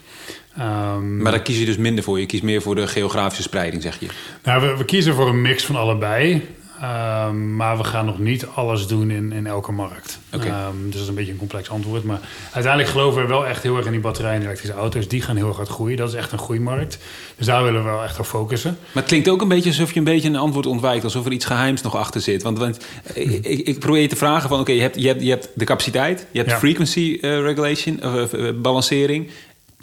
A: Um, maar daar kies je dus minder voor. Je kiest meer voor de geografische spreiding, zeg je?
B: Nou, we, we kiezen voor een mix van allebei. Um, maar we gaan nog niet alles doen in, in elke markt. Okay. Um, dus dat is een beetje een complex antwoord. Maar uiteindelijk geloven we wel echt heel erg in die batterijen en elektrische auto's. Die gaan heel erg hard groeien. Dat is echt een groeimarkt. Dus daar willen we wel echt op focussen.
A: Maar het klinkt ook een beetje alsof je een beetje een antwoord ontwijkt. Alsof er iets geheims nog achter zit. Want, want ik, ik, probeer te vragen van... oké, je, hebt, je, hebt, je hebt de capaciteit. Je hebt ja. frequency uh, regulation, uh, balancering.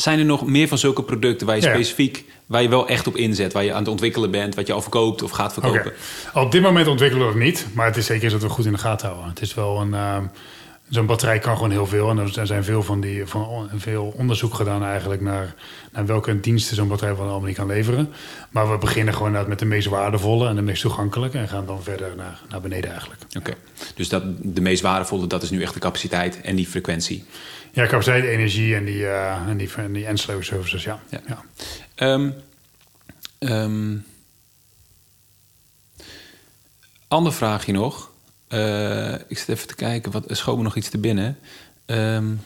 A: Zijn er nog meer van zulke producten waar je ja. specifiek, waar je wel echt op inzet, waar je aan het ontwikkelen bent, wat je al verkoopt of gaat verkopen?
B: Okay. Op dit moment ontwikkelen we het niet, maar het is zeker dat we goed in de gaten houden. Het is wel een. Uh, Zo'n batterij kan gewoon heel veel. En er zijn veel, van die, van, veel onderzoek gedaan eigenlijk naar, naar welke diensten zo'n batterij van allemaal niet kan leveren. Maar we beginnen gewoon met de meest waardevolle en de meest toegankelijke. En gaan dan verder naar, naar beneden eigenlijk.
A: Oké, dus dat, de meest waardevolle, dat is nu echt de capaciteit en die frequentie.
B: Ja, capaciteit, energie en die, uh, en die, en die ancillary services, ja. ja. ja. Um,
A: um, ander vraagje nog. Uh, ik zit even te kijken, wat schoot me nog iets te binnen. Um,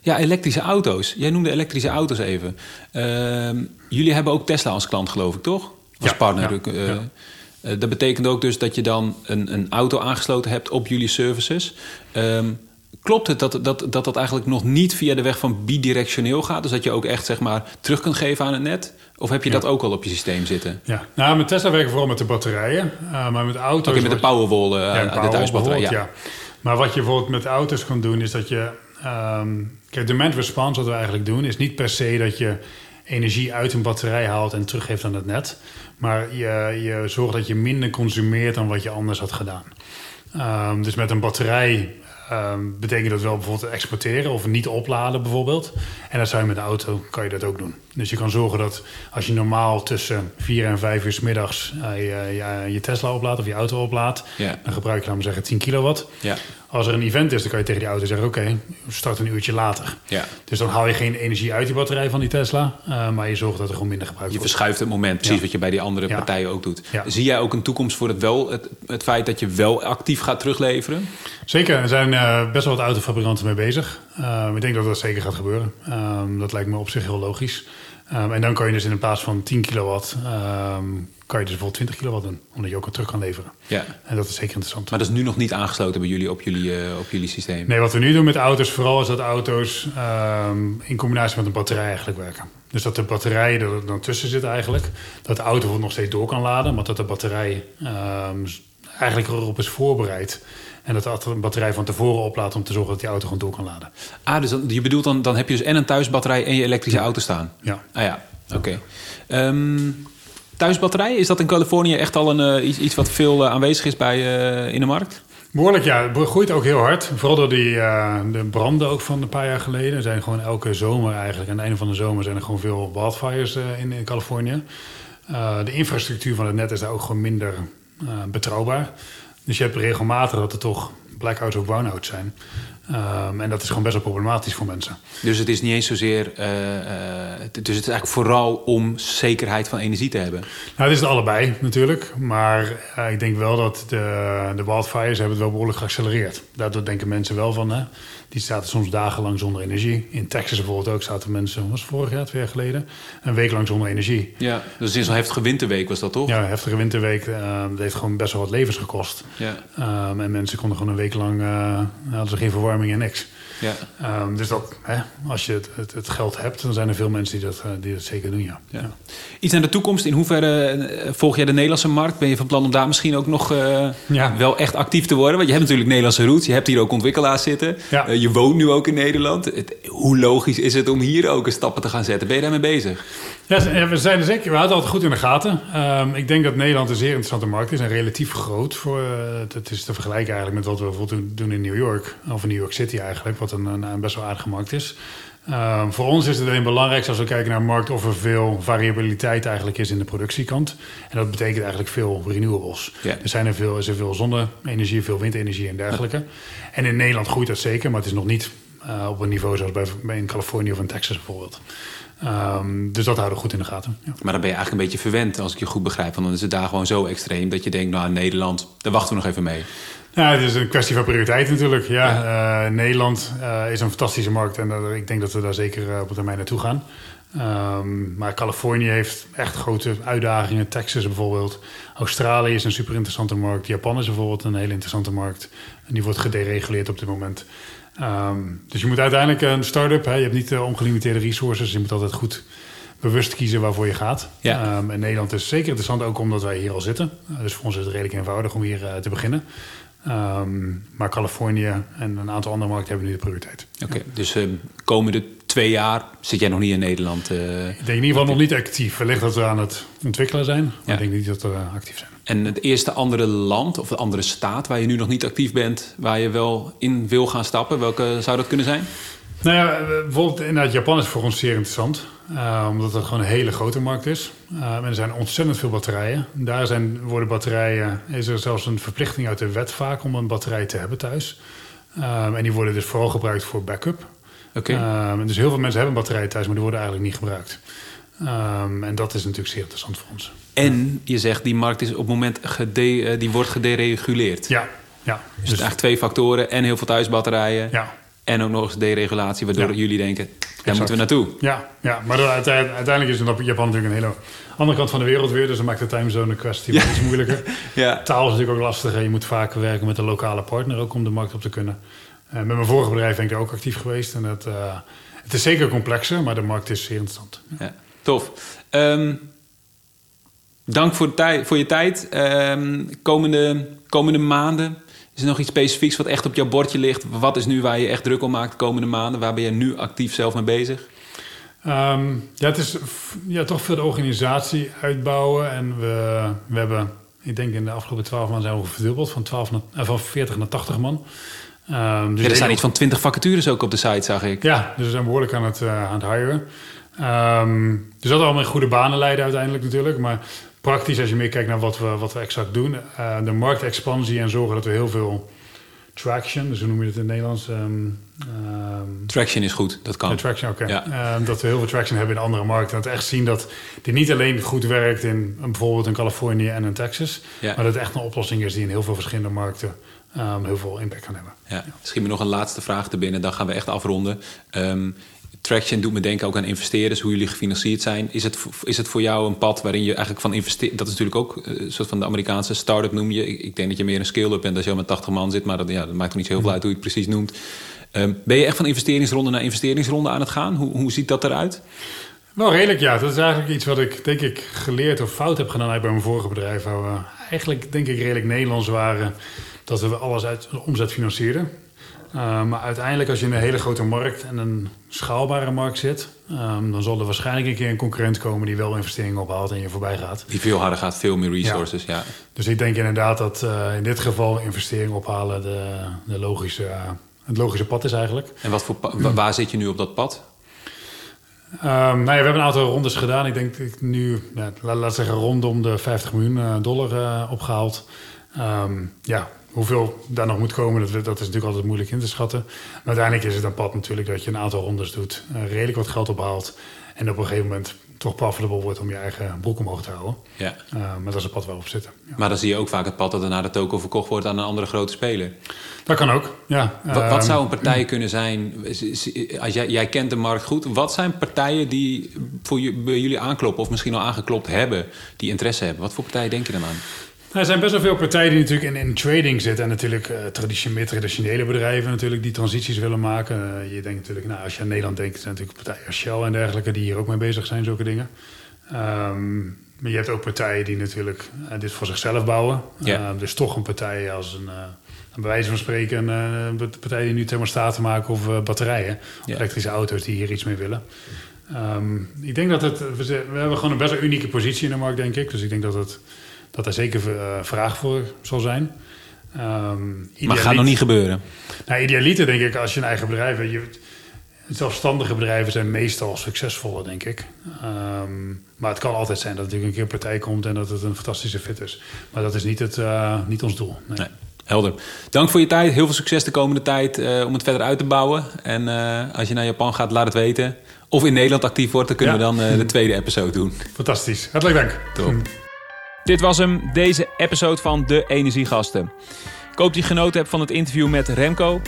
A: ja, elektrische auto's. Jij noemde elektrische auto's even. jullie hebben ook Tesla als klant, geloof ik, toch? Als ja, partner. Ja. Uh, dat betekent ook dus dat je dan een, een auto aangesloten hebt op jullie services. Um, klopt het dat, dat, dat dat eigenlijk nog niet via de weg van bidirectioneel gaat? Dus dat je ook echt zeg maar, terug kunt geven aan het net? Of heb je ja. dat ook al op je systeem zitten?
B: Ja, nou, met Tesla werken we vooral met de batterijen. Uh, maar met auto's...
A: Oké, okay, met de Powerwall, uh, ja, de thuisbatterij. Ja. ja.
B: Maar wat je bijvoorbeeld met auto's kan doen, is dat je... Um, kijk, demand response, wat we eigenlijk doen, is niet per se dat je energie uit een batterij haalt en teruggeeft aan het net. Maar je, je zorgt dat je minder consumeert dan wat je anders had gedaan. Um, dus met een batterij um, betekent dat wel bijvoorbeeld exporteren of niet opladen bijvoorbeeld. En dat zou je met de auto, kan je dat ook doen. Dus je kan zorgen dat als je normaal tussen 4 en 5 uur s middags uh, je, je, Tesla oplaadt of je auto oplaadt,
A: Ja.
B: dan gebruik je, laten we zeggen, 10 kilowatt.
A: Ja.
B: Als er een event is, dan kan je tegen die auto zeggen: Oké, start een uurtje later.
A: Ja.
B: Dus dan haal je geen energie uit die batterij van die Tesla, uh, maar je zorgt dat er gewoon minder gebruikt
A: Je
B: wordt.
A: verschuift het moment, precies wat je bij die andere partijen ook doet. Zie jij ook een toekomst voor het wel, het, het feit dat je wel actief gaat terugleveren?
B: Zeker, er zijn uh, best wel wat autofabrikanten mee bezig. Uh, ik denk dat dat zeker gaat gebeuren. Um, dat lijkt me op zich heel logisch. Um, en dan kan je dus in plaats van 10 kilowatt, um, kan je dus bijvoorbeeld 20 kilowatt doen, omdat je ook wat terug kan leveren.
A: Ja.
B: En dat is zeker interessant.
A: Maar dat is nu nog niet aangesloten bij jullie op jullie, uh, op jullie systeem?
B: Nee, wat we nu doen met auto's, vooral is dat auto's um, in combinatie met een batterij eigenlijk werken. Dus dat de batterij er dan tussen zit eigenlijk. Dat de auto nog steeds door kan laden, maar dat de batterij eigenlijk erop is voorbereid. En dat de batterij van tevoren oplaadt om te zorgen dat die auto gewoon door kan laden.
A: Ah, dus dan, je bedoelt dan, dan heb je dus en een thuisbatterij en je elektrische auto staan?
B: Ja.
A: Ah ja, oké. Okay. Um, thuisbatterij, is dat in Californië echt al een, uh, iets, iets wat veel uh, aanwezig is bij, uh, in de markt?
B: Behoorlijk, ja. Het groeit ook heel hard. Vooral door die, uh, de branden ook van een paar jaar geleden. Er zijn gewoon elke zomer eigenlijk, aan het einde van de zomer... zijn er gewoon veel wildfires uh, in, in Californië. Uh, de infrastructuur van het net is daar ook gewoon minder betrouwbaar. Dus je hebt regelmatig dat er toch blackouts of brownouts zijn. Um, en dat is gewoon best wel problematisch voor mensen.
A: Dus het is niet eens zozeer. Uh, uh, dus het is eigenlijk vooral om zekerheid van energie te hebben.
B: Nou, het is het allebei natuurlijk. Maar uh, ik denk wel dat de, de wildfires hebben het wel behoorlijk geaccelereerd. Daardoor denken mensen wel van. Hè, die zaten soms dagenlang zonder energie. In Texas bijvoorbeeld ook zaten mensen, was vorig jaar, twee jaar geleden, een week lang zonder energie.
A: Ja, dus het is een heftige winterweek was dat toch?
B: Ja, een heftige winterweek. Uh, dat heeft gewoon best wel wat levens gekost.
A: Ja.
B: Um, en mensen konden gewoon een week lang, uh, hadden ze geen verwarming en niks.
A: Ja.
B: Um, dus dat, hè, als je het, het, het, geld hebt, dan zijn er veel mensen die dat, uh, die dat zeker doen, ja.
A: ja. Iets naar de toekomst. In hoeverre uh, volg jij de Nederlandse markt? Ben je van plan om daar misschien ook nog uh, ja. wel echt actief te worden? Want je hebt natuurlijk Nederlandse roots. Je hebt hier ook ontwikkelaars zitten.
B: Ja.
A: je woont nu ook in Nederland. Het, hoe logisch is het om hier ook een stappen te gaan zetten? Ben je daarmee bezig?
B: Ja, we zijn er zeker. We hadden altijd goed in de gaten. Um, ik denk dat Nederland een zeer interessante markt is en relatief groot. Voor, uh, het is te vergelijken eigenlijk met wat we bijvoorbeeld doen in New York. Of in New York City eigenlijk, wat een, een, een best wel aardige markt is. Um, voor ons is het alleen belangrijk als we kijken naar een markt of er veel variabiliteit eigenlijk is in de productiekant. En dat betekent eigenlijk veel renewables. Er zijn er veel, is er veel zonne-energie, veel windenergie en dergelijke. En in Nederland groeit dat zeker, maar het is nog niet uh, op een niveau zoals bij, bij in Californië of in Texas bijvoorbeeld. Um, dus dat houden we goed in de gaten. Ja.
A: Maar dan ben je eigenlijk een beetje verwend, als ik je goed begrijp. Want dan is het daar gewoon zo extreem dat je denkt, nou Nederland, daar wachten we nog even mee.
B: Ja, het is een kwestie van prioriteit natuurlijk. Ja, ja. Uh, Nederland uh, is een fantastische markt en uh, ik denk dat we daar zeker op termijn naartoe gaan. Um, maar Californië heeft echt grote uitdagingen. Texas bijvoorbeeld. Australië is een super interessante markt. Japan is bijvoorbeeld een hele interessante markt. En die wordt gedereguleerd op dit moment. Um, dus je moet uiteindelijk een start-up. Hè, je hebt niet uh, ongelimiteerde resources. Je moet altijd goed bewust kiezen waarvoor je gaat.
A: Ja.
B: Um, en Nederland is zeker interessant ook omdat wij hier al zitten. Uh, dus voor ons is het redelijk eenvoudig om hier uh, te beginnen. Um, maar Californië en een aantal andere markten hebben nu de prioriteit.
A: Oké, okay, ja. dus komende twee jaar zit jij nog niet in Nederland? Uh,
B: ik denk in ieder geval nog niet actief. Wellicht dat we aan het ontwikkelen zijn, maar
A: ja.
B: ik denk niet dat we uh, actief zijn.
A: En het eerste andere land of de andere staat waar je nu nog niet actief bent, waar je wel in wil gaan stappen, welke zou dat kunnen zijn?
B: Nou ja, bijvoorbeeld inderdaad Japan is voor ons zeer interessant. Uh, omdat het gewoon een hele grote markt is. Uh, en er zijn ontzettend veel batterijen. Daar zijn, worden batterijen, is er zelfs een verplichting uit de wet vaak om een batterij te hebben thuis. En die worden dus vooral gebruikt voor backup.
A: Okay.
B: dus heel veel mensen hebben batterijen thuis, maar die worden eigenlijk niet gebruikt. Um, en dat is natuurlijk zeer interessant voor ons.
A: En je zegt die markt is op het moment gede, die wordt gedereguleerd.
B: Ja, ja.
A: Dus, dus eigenlijk twee factoren en heel veel thuisbatterijen.
B: Ja.
A: En ook nog eens deregulatie, waardoor ja. jullie denken, daar
B: exact.
A: moeten we naartoe.
B: Ja, ja. maar uiteindelijk is Japan natuurlijk een hele andere kant van de wereld weer. Dus dat maakt de timezone kwestie ja. iets moeilijker.
A: ja.
B: Taal is natuurlijk ook lastig. Je moet vaak werken met een lokale partner ook om de markt op te kunnen. Uh, met mijn vorige bedrijf ben ik ook actief geweest. En dat, uh, het is zeker complexer, maar de markt is zeer interessant.
A: Ja. Tof. Um, dank voor, tij- voor je tijd. Um, komende, komende maanden, is er nog iets specifieks wat echt op jouw bordje ligt? Wat is nu waar je echt druk om maakt de komende maanden? Waar ben je nu actief zelf mee bezig?
B: Um, ja, het is ja, toch veel de organisatie uitbouwen. En we, we hebben, ik denk in de afgelopen twaalf maanden zijn we verdubbeld. Van, 12 naar, uh, van 40 naar 80 man.
A: Um, dus ja, er staan iets van 20 vacatures ook op de site, zag ik.
B: Ja, dus we zijn behoorlijk aan het, uh, aan het hiren. Ehm, dus dat allemaal in goede banen leiden uiteindelijk natuurlijk. Maar praktisch, als je meer kijkt naar wat we, wat we exact doen, uh, de marktexpansie en zorgen dat we heel veel traction, dus hoe noem je het in het Nederlands? Um,
A: traction is goed, dat kan.
B: traction, oké. Ehm, dat we heel veel traction hebben in andere markten. Dat we echt zien dat dit niet alleen goed werkt in bijvoorbeeld in Californië en in Texas, maar dat het echt een oplossing is die in heel veel verschillende markten heel veel impact kan hebben.
A: Ja. Misschien me nog een laatste vraag te binnen, dan gaan we echt afronden. Traction doet me denken ook aan investeerders, hoe jullie gefinancierd zijn. Is het, is het voor jou een pad waarin je eigenlijk van investeert? Dat is natuurlijk ook eh, een soort van de Amerikaanse start-up noem je. Ik, denk dat je meer een scale-up bent als je al met 80 man zit, maar dat, ja, dat maakt niet zo heel veel uit hoe je het precies noemt. Ehm, ben je echt van investeringsronde naar investeringsronde aan het gaan? Hoe, hoe ziet dat eruit?
B: Wel redelijk, ja. Dat is eigenlijk iets wat ik denk ik geleerd of fout heb gedaan bij mijn vorige bedrijf. Waar we eigenlijk denk ik redelijk Nederlands waren. Dat we alles uit omzet financierden. Uh, maar uiteindelijk, als je in een hele grote markt en een schaalbare markt zit, um, dan zal er waarschijnlijk een keer een concurrent komen die wel investeringen ophaalt en je voorbij gaat.
A: Die veel harder gaat, veel meer resources. Ja.
B: Dus ik denk inderdaad dat uh, in dit geval investeringen ophalen de, de logische, uh, het logische pad is eigenlijk.
A: En wat voor waar zit je nu op dat pad?
B: Um, nou ja, we hebben een aantal rondes gedaan. Ik denk dat ik nu, ja, laat, laat zeggen, rondom de 50 miljoen dollar opgehaald. Um, ja, Hoeveel daar nog moet komen, dat, dat, is natuurlijk altijd moeilijk in te schatten. Maar uiteindelijk is het een pad natuurlijk dat je een aantal rondes doet, uh, redelijk wat geld ophaalt en op een gegeven moment toch profitable wordt om je eigen broek omhoog te houden. Ja. Uh, maar dat is een pad waar we op zitten.
A: Ja. Maar dan zie je ook vaak het pad dat naar de toko verkocht wordt aan een andere grote speler.
B: Dat kan ook, ja.
A: Wat, wat ehm, zou een partij kunnen zijn, als jij, jij kent de markt goed, wat zijn partijen die voor jullie aankloppen of misschien al aangeklopt hebben, die interesse hebben? Wat voor partijen denk je dan aan?
B: Er zijn best wel veel partijen die natuurlijk in, in trading zitten. En natuurlijk uh, traditionele, traditionele bedrijven natuurlijk die transities willen maken. Uh, je denkt natuurlijk, nou, als je aan Nederland denkt, zijn natuurlijk partijen als Shell en dergelijke die hier ook mee bezig zijn, zulke dingen. Um, maar je hebt ook partijen die natuurlijk uh, dit voor zichzelf bouwen. Dus toch een partij als een, een bij wijze van spreken, een partij die nu thermostaten maken of batterijen. Of elektrische auto's die hier iets mee willen. Um, ik denk dat het, we, we, hebben gewoon een best wel unieke positie in de markt, denk ik. Dus ik denk dat het dat er zeker uh, vraag voor zal zijn.
A: Um, maar gaat nog niet gebeuren?
B: Nou, idealiter denk ik, als je een eigen bedrijf hebt... Je, zelfstandige bedrijven zijn meestal succesvoller, denk ik. Um, maar het kan altijd zijn dat er natuurlijk een keer een partij komt... en dat het een fantastische fit is. Maar dat is niet, het, uh, niet ons doel. Nee. nee.
A: Helder. Dank voor je tijd. Heel veel succes de komende tijd uh, om het verder uit te bouwen. En uh, als je naar Japan gaat, laat het weten. Of in Nederland actief wordt, dan kunnen ja. we dan de tweede episode doen.
B: Fantastisch. Hartelijk dank.
A: Top. Dit was hem, deze episode van De Energiegasten. Ik hoop dat je genoten hebt van het interview met Remco.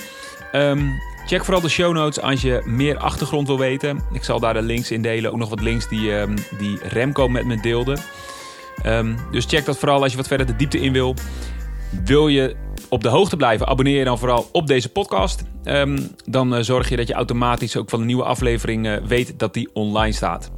A: Um, check vooral de show notes als je meer achtergrond wil weten. Ik zal daar de links in delen. Ook nog wat links die, um, die Remco met me deelde. Um, dus check dat vooral als je wat verder de diepte in wil. Wil je op de hoogte blijven, abonneer je dan vooral op deze podcast. dan uh, zorg je dat je automatisch ook van de nieuwe aflevering uh, weet dat die online staat.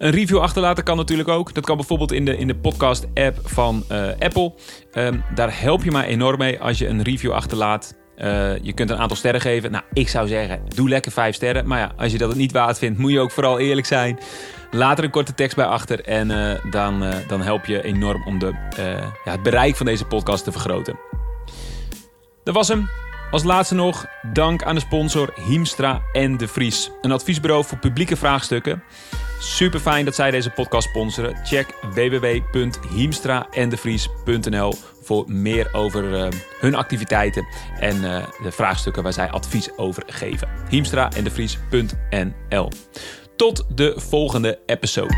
A: Een review achterlaten kan natuurlijk ook. Dat kan bijvoorbeeld in de, in de podcast-app van uh, Apple. Um, daar help je mij enorm mee als je een review achterlaat. Uh, je kunt een aantal sterren geven. Nou, ik zou zeggen, doe lekker vijf sterren. Maar ja, als je dat niet waard vindt, moet je ook vooral eerlijk zijn. Laat er een korte tekst bij achter. En uh, dan, dan help je enorm om de, ja, het bereik van deze podcast te vergroten. Dat was hem. Als laatste nog dank aan de sponsor Hiemstra en De Vries. Een adviesbureau voor publieke vraagstukken. Super fijn dat zij deze podcast sponsoren. Check www.hiemstraendevries.nl voor meer over uh, hun activiteiten en uh, de vraagstukken waar zij advies over geven. Hiemstraendevries.nl Tot de volgende episode.